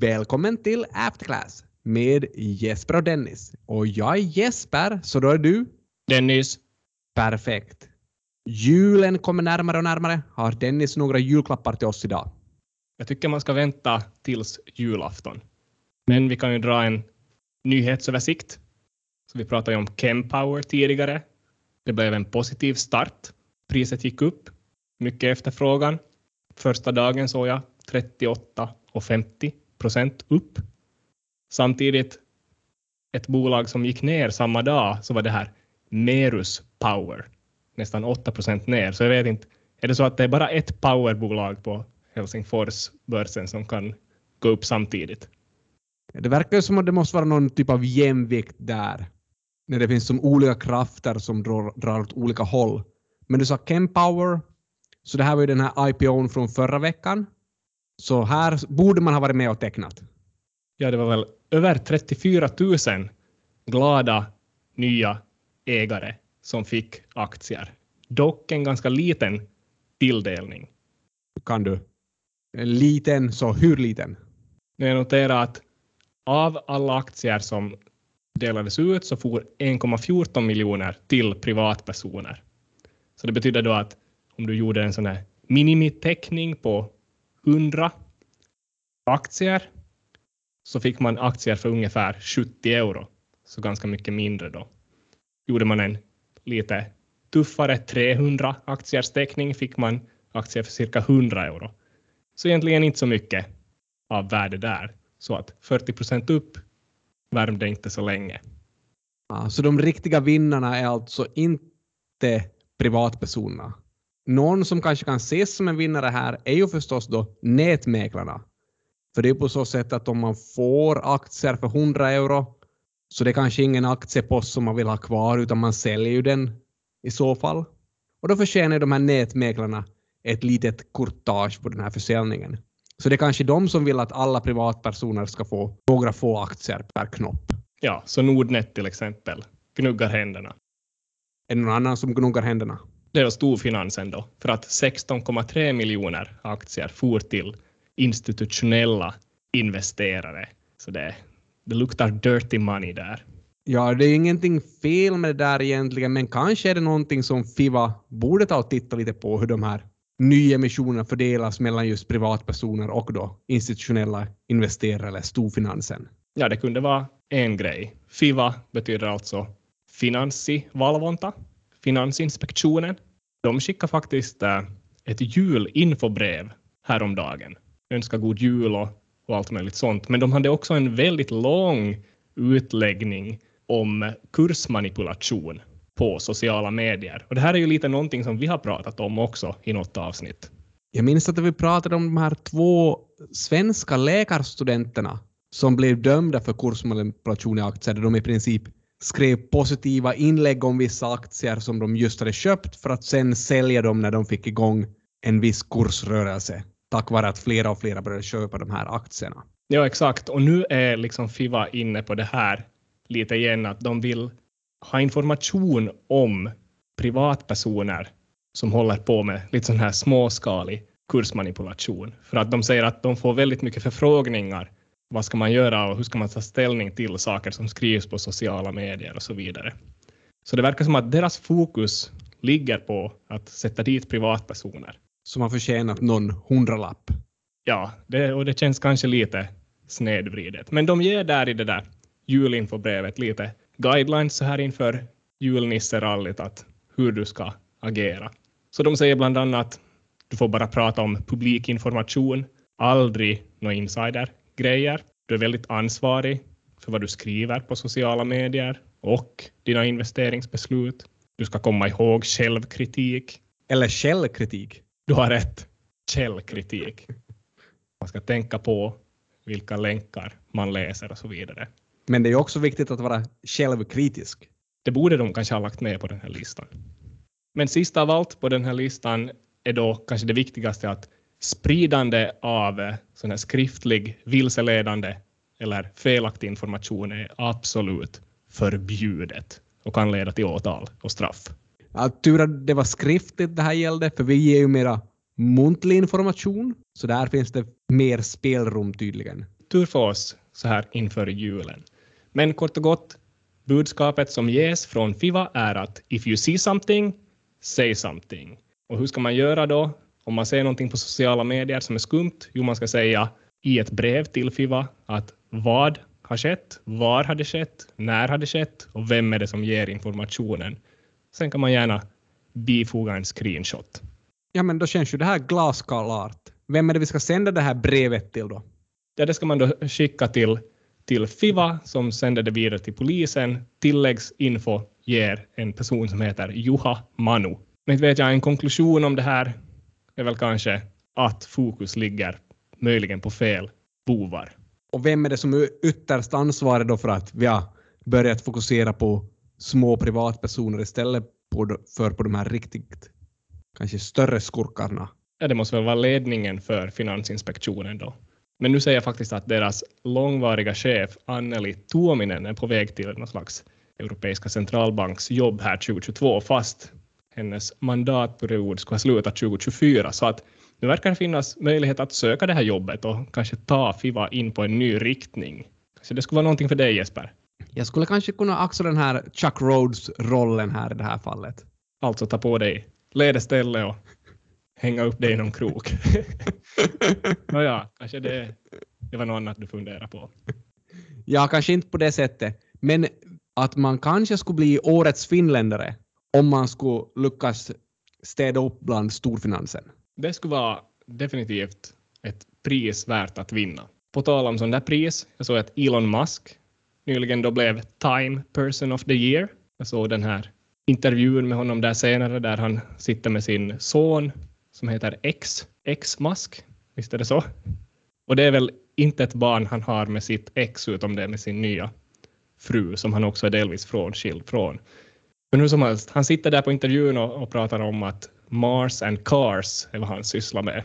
Välkommen till Afterclass med Jesper och Dennis. Och jag är Jesper, så då är du? Dennis. Perfekt. Julen kommer närmare och närmare. Har Dennis några julklappar till oss idag? Jag tycker man ska vänta tills julafton. Men vi kan ju dra en nyhetsöversikt. Så vi pratade ju om Chempower tidigare. Det blev en positiv start. Priset gick upp. Mycket efterfrågan. Första dagen såg jag 38 och 50 procent upp. Samtidigt ett bolag som gick ner samma dag så var det här Merus Power. Nästan 8 procent ner. Så jag vet inte, är det så att det är bara ett powerbolag på Helsingforsbörsen som kan gå upp samtidigt? Det verkar ju som att det måste vara någon typ av jämvikt där. När det finns som olika krafter som drar, drar åt olika håll. Men du sa Chempower, så det här var ju den här IPOn från förra veckan. Så här borde man ha varit med och tecknat. Ja, det var väl över 34 000 glada nya ägare som fick aktier. Dock en ganska liten tilldelning. Kan du? En liten, så hur liten? Jag noterar att av alla aktier som delades ut så får 1,14 miljoner till privatpersoner. Så det betyder då att om du gjorde en sån här minimiteckning på 100 aktier så fick man aktier för ungefär 70 euro, så ganska mycket mindre då. Gjorde man en lite tuffare 300 aktiers teckning fick man aktier för cirka 100 euro. Så egentligen inte så mycket av värde där. Så att 40 procent upp värmde inte så länge. Ja, så de riktiga vinnarna är alltså inte privatpersonerna. Någon som kanske kan ses som en vinnare här är ju förstås då nätmäklarna. För det är på så sätt att om man får aktier för 100 euro så det är kanske ingen aktiepost som man vill ha kvar utan man säljer ju den i så fall. Och då förtjänar de här nätmäklarna ett litet courtage på den här försäljningen. Så det är kanske de som vill att alla privatpersoner ska få några få aktier per knopp. Ja, så Nordnet till exempel gnuggar händerna. Är det någon annan som gnuggar händerna? Det är storfinansen då, för att 16,3 miljoner aktier for till institutionella investerare. Så det, det luktar dirty money där. Ja, det är ingenting fel med det där egentligen, men kanske är det någonting som FIVA borde ta och titta lite på hur de här nyemissionerna fördelas mellan just privatpersoner och då institutionella investerare eller storfinansen. Ja, det kunde vara en grej. FIVA betyder alltså Finanssivalvonta, Finansinspektionen. De skickade faktiskt eh, ett julinfobrev häromdagen. Önska god jul och, och allt möjligt sånt. Men de hade också en väldigt lång utläggning om kursmanipulation på sociala medier. Och det här är ju lite någonting som vi har pratat om också i något avsnitt. Jag minns att vi pratade om de här två svenska läkarstudenterna som blev dömda för kursmanipulation i aktier, där de i princip skrev positiva inlägg om vissa aktier som de just hade köpt för att sen sälja dem när de fick igång en viss kursrörelse tack vare att flera och flera började köpa de här aktierna. Ja, exakt. Och nu är liksom FIVA inne på det här lite igen, att de vill ha information om privatpersoner som håller på med lite sån här småskalig kursmanipulation. För att de säger att de får väldigt mycket förfrågningar. Vad ska man göra och hur ska man ta ställning till saker som skrivs på sociala medier och så vidare. Så det verkar som att deras fokus ligger på att sätta dit privatpersoner. Som har förtjänat någon hundralapp. Ja, det, och det känns kanske lite snedvridet. Men de ger där i det där julinfobrevet lite guidelines så här inför julnisserallyt att hur du ska agera. Så de säger bland annat du får bara prata om publikinformation, aldrig några insidergrejer. Du är väldigt ansvarig för vad du skriver på sociala medier och dina investeringsbeslut. Du ska komma ihåg självkritik. Eller källkritik. Du har rätt. Källkritik. Man ska tänka på vilka länkar man läser och så vidare. Men det är också viktigt att vara självkritisk. Det borde de kanske ha lagt med på den här listan. Men sist av allt på den här listan är då kanske det viktigaste att spridande av sån här skriftlig vilseledande eller felaktig information är absolut förbjudet och kan leda till åtal och straff. Ja, tur att det var skriftligt det här gällde, för vi ger ju mera muntlig information, så där finns det mer spelrum tydligen. tur för oss så här inför julen. Men kort och gott, budskapet som ges från FIVA är att if you see something, say something. Och hur ska man göra då? Om man ser någonting på sociala medier som är skumt, jo, man ska säga i ett brev till FIVA att vad har skett, var har det skett, när har det skett och vem är det som ger informationen. Sen kan man gärna bifoga en screenshot. Ja, men då känns ju det här glasklart. Vem är det vi ska sända det här brevet till då? Ja, det ska man då skicka till, till FIVA som sänder det vidare till polisen. Tilläggsinfo ger en person som heter Juha Manu. Men vet jag, en konklusion om det här är väl kanske att fokus ligger möjligen på fel bovar. Och vem är det som är ytterst ansvarig då för att vi har börjat fokusera på små privatpersoner istället på, för på de här riktigt kanske större skurkarna? Ja, det måste väl vara ledningen för Finansinspektionen då. Men nu säger jag faktiskt att deras långvariga chef Anneli Tuominen är på väg till någon slags Europeiska centralbanks jobb här 2022 fast hennes mandatperiod ska ha slutat 2024 så att nu verkar det finnas möjlighet att söka det här jobbet och kanske ta FIVA in på en ny riktning. Kanske det skulle vara någonting för dig Jesper? Jag skulle kanske kunna axla den här Chuck Rhodes-rollen här i det här fallet. Alltså ta på dig ledeställe och hänga upp dig i någon krok. Nåja, kanske det, det var något annat du funderade på. Ja, kanske inte på det sättet, men att man kanske skulle bli årets finländare om man skulle lyckas städa upp bland storfinansen. Det skulle vara definitivt ett pris värt att vinna. På tal om sådana där pris, jag såg att Elon Musk nyligen då blev Time Person of the Year. Jag såg den här intervjun med honom där senare där han sitter med sin son som heter X, X Musk. Visst är det så? Och det är väl inte ett barn han har med sitt ex utom det med sin nya fru som han också är delvis frånskild från. Men hur som helst, han sitter där på intervjun och, och pratar om att Mars and Cars är vad han sysslar med.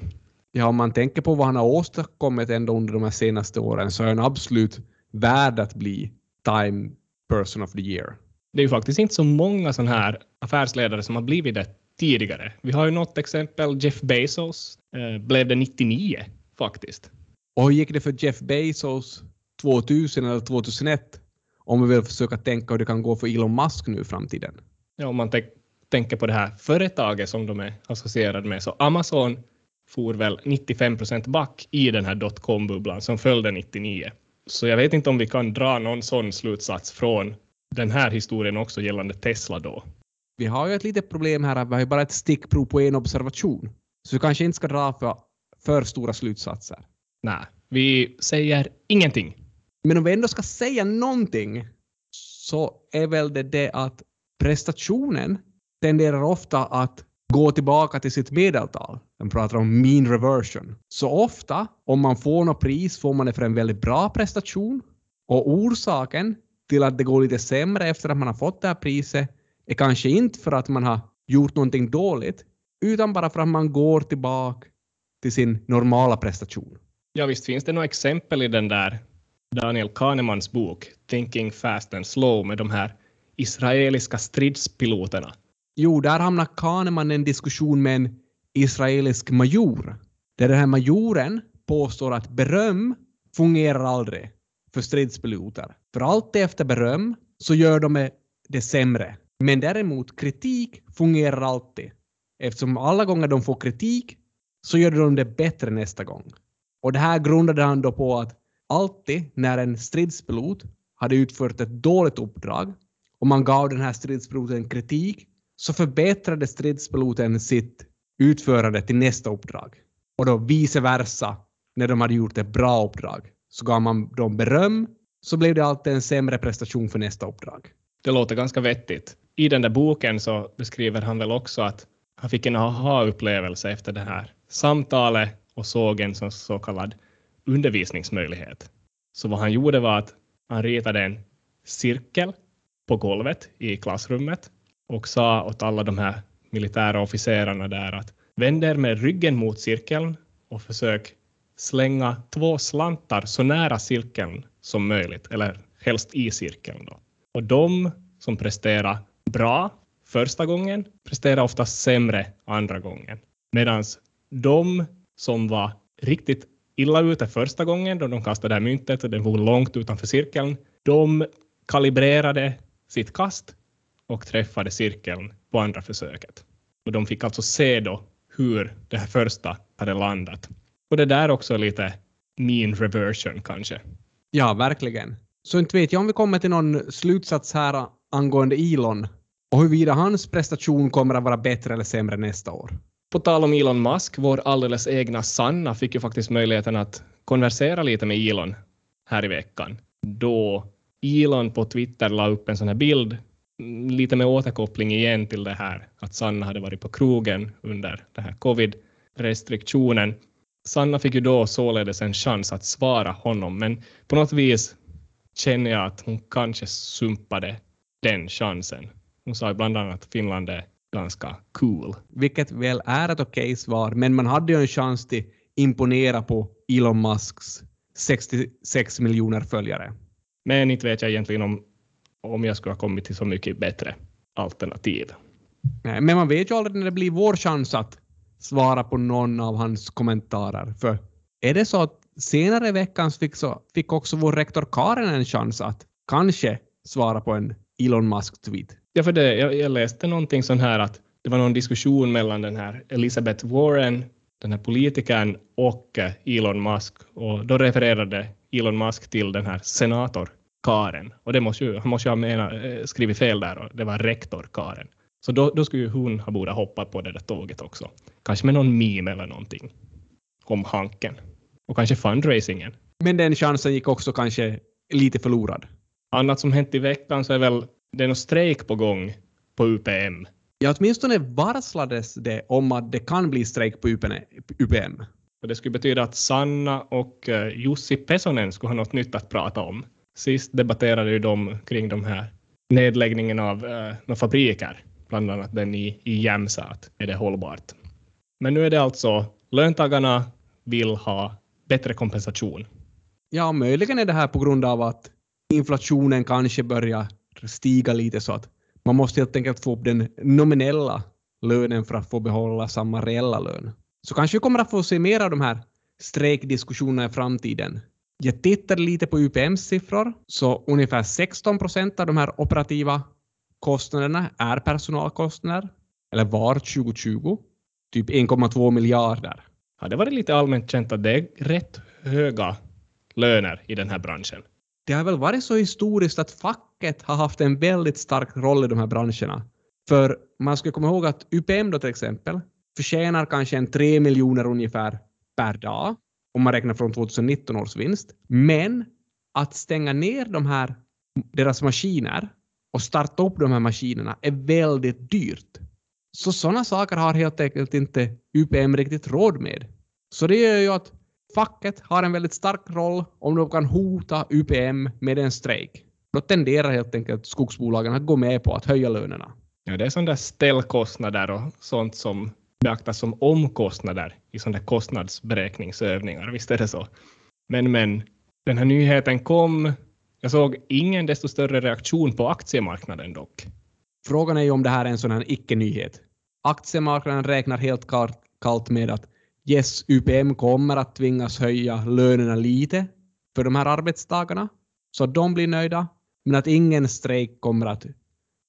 Ja, om man tänker på vad han har åstadkommit ändå under de här senaste åren så är han absolut värd att bli Time Person of the Year. Det är ju faktiskt inte så många sådana här affärsledare som har blivit det tidigare. Vi har ju något exempel, Jeff Bezos eh, blev det 99 faktiskt. Och hur gick det för Jeff Bezos 2000 eller 2001? Om vi vill försöka tänka hur det kan gå för Elon Musk nu i framtiden. Ja, om man tänker på det här företaget som de är associerade med, så Amazon for väl 95 procent back i den här dotcom-bubblan som följde 99. Så jag vet inte om vi kan dra någon sån slutsats från den här historien också gällande Tesla då. Vi har ju ett litet problem här vi har ju bara ett stickprov på en observation. Så vi kanske inte ska dra för, för stora slutsatser. Nej, vi säger ingenting. Men om vi ändå ska säga någonting så är väl det det att prestationen tenderar ofta att gå tillbaka till sitt medeltal. De pratar om mean reversion. Så ofta, om man får något pris, får man det för en väldigt bra prestation. Och orsaken till att det går lite sämre efter att man har fått det här priset är kanske inte för att man har gjort någonting dåligt, utan bara för att man går tillbaka till sin normala prestation. Ja, visst finns det några exempel i den där Daniel Kahnemans bok Thinking Fast and Slow med de här israeliska stridspiloterna. Jo, där hamnar Kahneman i en diskussion med en israelisk major, där den här majoren påstår att beröm fungerar aldrig för stridspiloter. För allt efter beröm så gör de det sämre. Men däremot kritik fungerar alltid. Eftersom alla gånger de får kritik så gör de det bättre nästa gång. Och det här grundade han då på att alltid när en stridspilot hade utfört ett dåligt uppdrag och man gav den här stridspiloten kritik så förbättrade stridspiloten sitt utförande till nästa uppdrag. Och då vice versa, när de hade gjort ett bra uppdrag, så gav man dem beröm så blev det alltid en sämre prestation för nästa uppdrag. Det låter ganska vettigt. I den där boken så beskriver han väl också att han fick en aha-upplevelse efter det här samtalet och såg en så, så kallad undervisningsmöjlighet. Så vad han gjorde var att han ritade en cirkel på golvet i klassrummet och sa åt alla de här militära officerarna där att vänd er med ryggen mot cirkeln och försök slänga två slantar så nära cirkeln som möjligt, eller helst i cirkeln. Då. Och de som presterar bra första gången presterar ofta sämre andra gången. Medan de som var riktigt illa ute första gången då de kastade det här myntet och den var långt utanför cirkeln. De kalibrerade sitt kast och träffade cirkeln på andra försöket. Och de fick alltså se då hur det här första hade landat. Och det där också lite mean reversion kanske. Ja, verkligen. Så inte vet jag om vi kommer till någon slutsats här angående Elon och huruvida hans prestation kommer att vara bättre eller sämre nästa år. På tal om Elon Musk, vår alldeles egna Sanna fick ju faktiskt möjligheten att konversera lite med Elon här i veckan. Då Elon på Twitter la upp en sån här bild, mm, lite med återkoppling igen till det här att Sanna hade varit på krogen under den här covid-restriktionen. Sanna fick ju då således en chans att svara honom, men på något vis känner jag att hon kanske sumpade den chansen. Hon sa bland annat att Finland är ganska cool. Vilket väl är ett okej okay svar, men man hade ju en chans till imponera på Elon Musks 66 miljoner följare. Men inte vet jag egentligen om, om jag skulle ha kommit till så mycket bättre alternativ. Nej, men man vet ju aldrig när det blir vår chans att svara på någon av hans kommentarer. För är det så att senare i veckan fick, så, fick också vår rektor Karin en chans att kanske svara på en Elon Musk-tweet. Ja, för det, jag, jag läste någonting sån här att det var någon diskussion mellan den här Elizabeth Warren, den här politikern, och eh, Elon Musk. Och då refererade Elon Musk till den här senator Karen. Och det måste ju, han måste ju ha mena, eh, skrivit fel där och det var rektor Karen. Så då, då skulle ju hon ha borde hoppa på det där tåget också. Kanske med någon meme eller någonting om Hanken. Och kanske fundraisingen. Men den chansen gick också kanske lite förlorad. Annat som hänt i veckan så är väl det är någon strejk på gång på UPM. Ja, åtminstone varslades det om att det kan bli strejk på UPM. Och det skulle betyda att Sanna och uh, Jussi Pesonen skulle ha något nytt att prata om. Sist debatterade ju de kring de här nedläggningen av uh, fabriker, bland annat den i, i Jämsa, att är det hållbart. Men nu är det alltså löntagarna vill ha bättre kompensation. Ja, möjligen är det här på grund av att inflationen kanske börjar stiga lite så att man måste helt enkelt få upp den nominella lönen för att få behålla samma reella lön. Så kanske vi kommer att få se mer av de här strejkdiskussionerna i framtiden. Jag tittade lite på UPMs siffror, så ungefär 16 procent av de här operativa kostnaderna är personalkostnader, eller var 2020, typ 1,2 miljarder. Har det varit lite allmänt känt att det är rätt höga löner i den här branschen? det har väl varit så historiskt att facket har haft en väldigt stark roll i de här branscherna. För man ska komma ihåg att UPM då till exempel förtjänar kanske en 3 miljoner ungefär per dag om man räknar från 2019 års vinst. Men att stänga ner de här, deras maskiner och starta upp de här maskinerna är väldigt dyrt. Så sådana saker har helt enkelt inte UPM riktigt råd med. Så det gör ju att facket har en väldigt stark roll om de kan hota UPM med en strejk. Då tenderar helt enkelt skogsbolagen att gå med på att höja lönerna. Ja, det är sådana där ställkostnader och sånt som beaktas som omkostnader i sådana där kostnadsberäkningsövningar. Visst är det så? Men, men, den här nyheten kom. Jag såg ingen desto större reaktion på aktiemarknaden dock. Frågan är ju om det här är en sån här icke-nyhet. Aktiemarknaden räknar helt kallt med att yes, UPM kommer att tvingas höja lönerna lite för de här arbetstagarna så att de blir nöjda, men att ingen strejk kommer att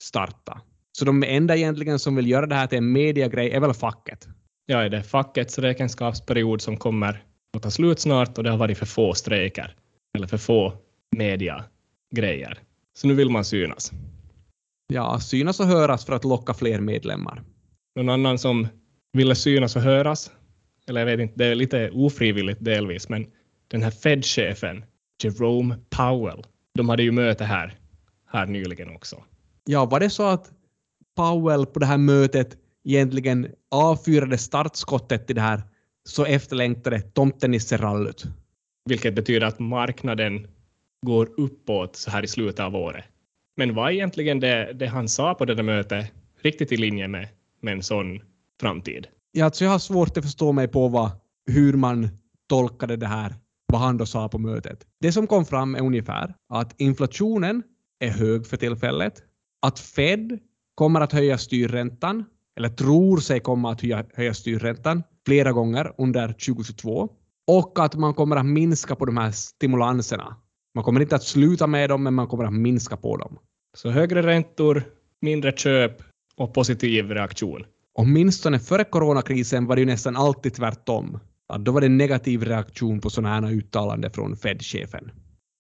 starta. Så de enda egentligen som vill göra det här till en mediagrej är väl facket. Ja, är det fackets räkenskapsperiod som kommer att ta slut snart och det har varit för få strejker eller för få mediagrejer. Så nu vill man synas. Ja, synas och höras för att locka fler medlemmar. Någon annan som ville synas och höras eller jag vet inte, det är lite ofrivilligt delvis, men den här Fed-chefen, Jerome Powell, de hade ju möte här, här nyligen också. Ja, var det så att Powell på det här mötet egentligen avfyrade startskottet till det här så efterlängtade tomtenisserallyt? Vilket betyder att marknaden går uppåt så här i slutet av året. Men var egentligen det, det han sa på det där mötet riktigt i linje med, med en sån framtid? Ja, alltså jag har svårt att förstå mig på vad, hur man tolkade det här, vad han då sa på mötet. Det som kom fram är ungefär att inflationen är hög för tillfället, att Fed kommer att höja styrräntan, eller tror sig komma att höja, höja styrräntan flera gånger under 2022 och att man kommer att minska på de här stimulanserna. Man kommer inte att sluta med dem, men man kommer att minska på dem. Så högre räntor, mindre köp och positiv reaktion. Åtminstone före coronakrisen var det ju nästan alltid tvärtom. Att då var det negativ reaktion på sådana här uttalanden från Fed-chefen.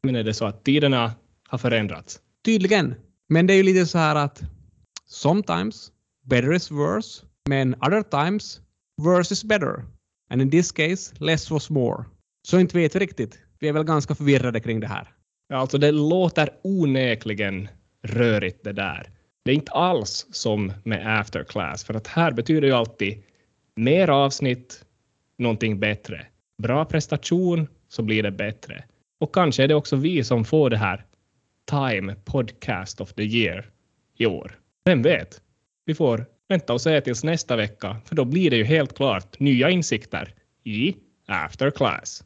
Men är det så att tiderna har förändrats? Tydligen. Men det är ju lite så här att sometimes better is worse, men other times worse is better. And in this case, less was more. Så inte vet vi riktigt. Vi är väl ganska förvirrade kring det här. Ja, alltså det låter onekligen rörigt det där. Det är inte alls som med afterclass, för att här betyder ju alltid mer avsnitt, någonting bättre. Bra prestation så blir det bättre. Och kanske är det också vi som får det här Time Podcast of the Year i år. Vem vet? Vi får vänta och se tills nästa vecka, för då blir det ju helt klart nya insikter i After Class.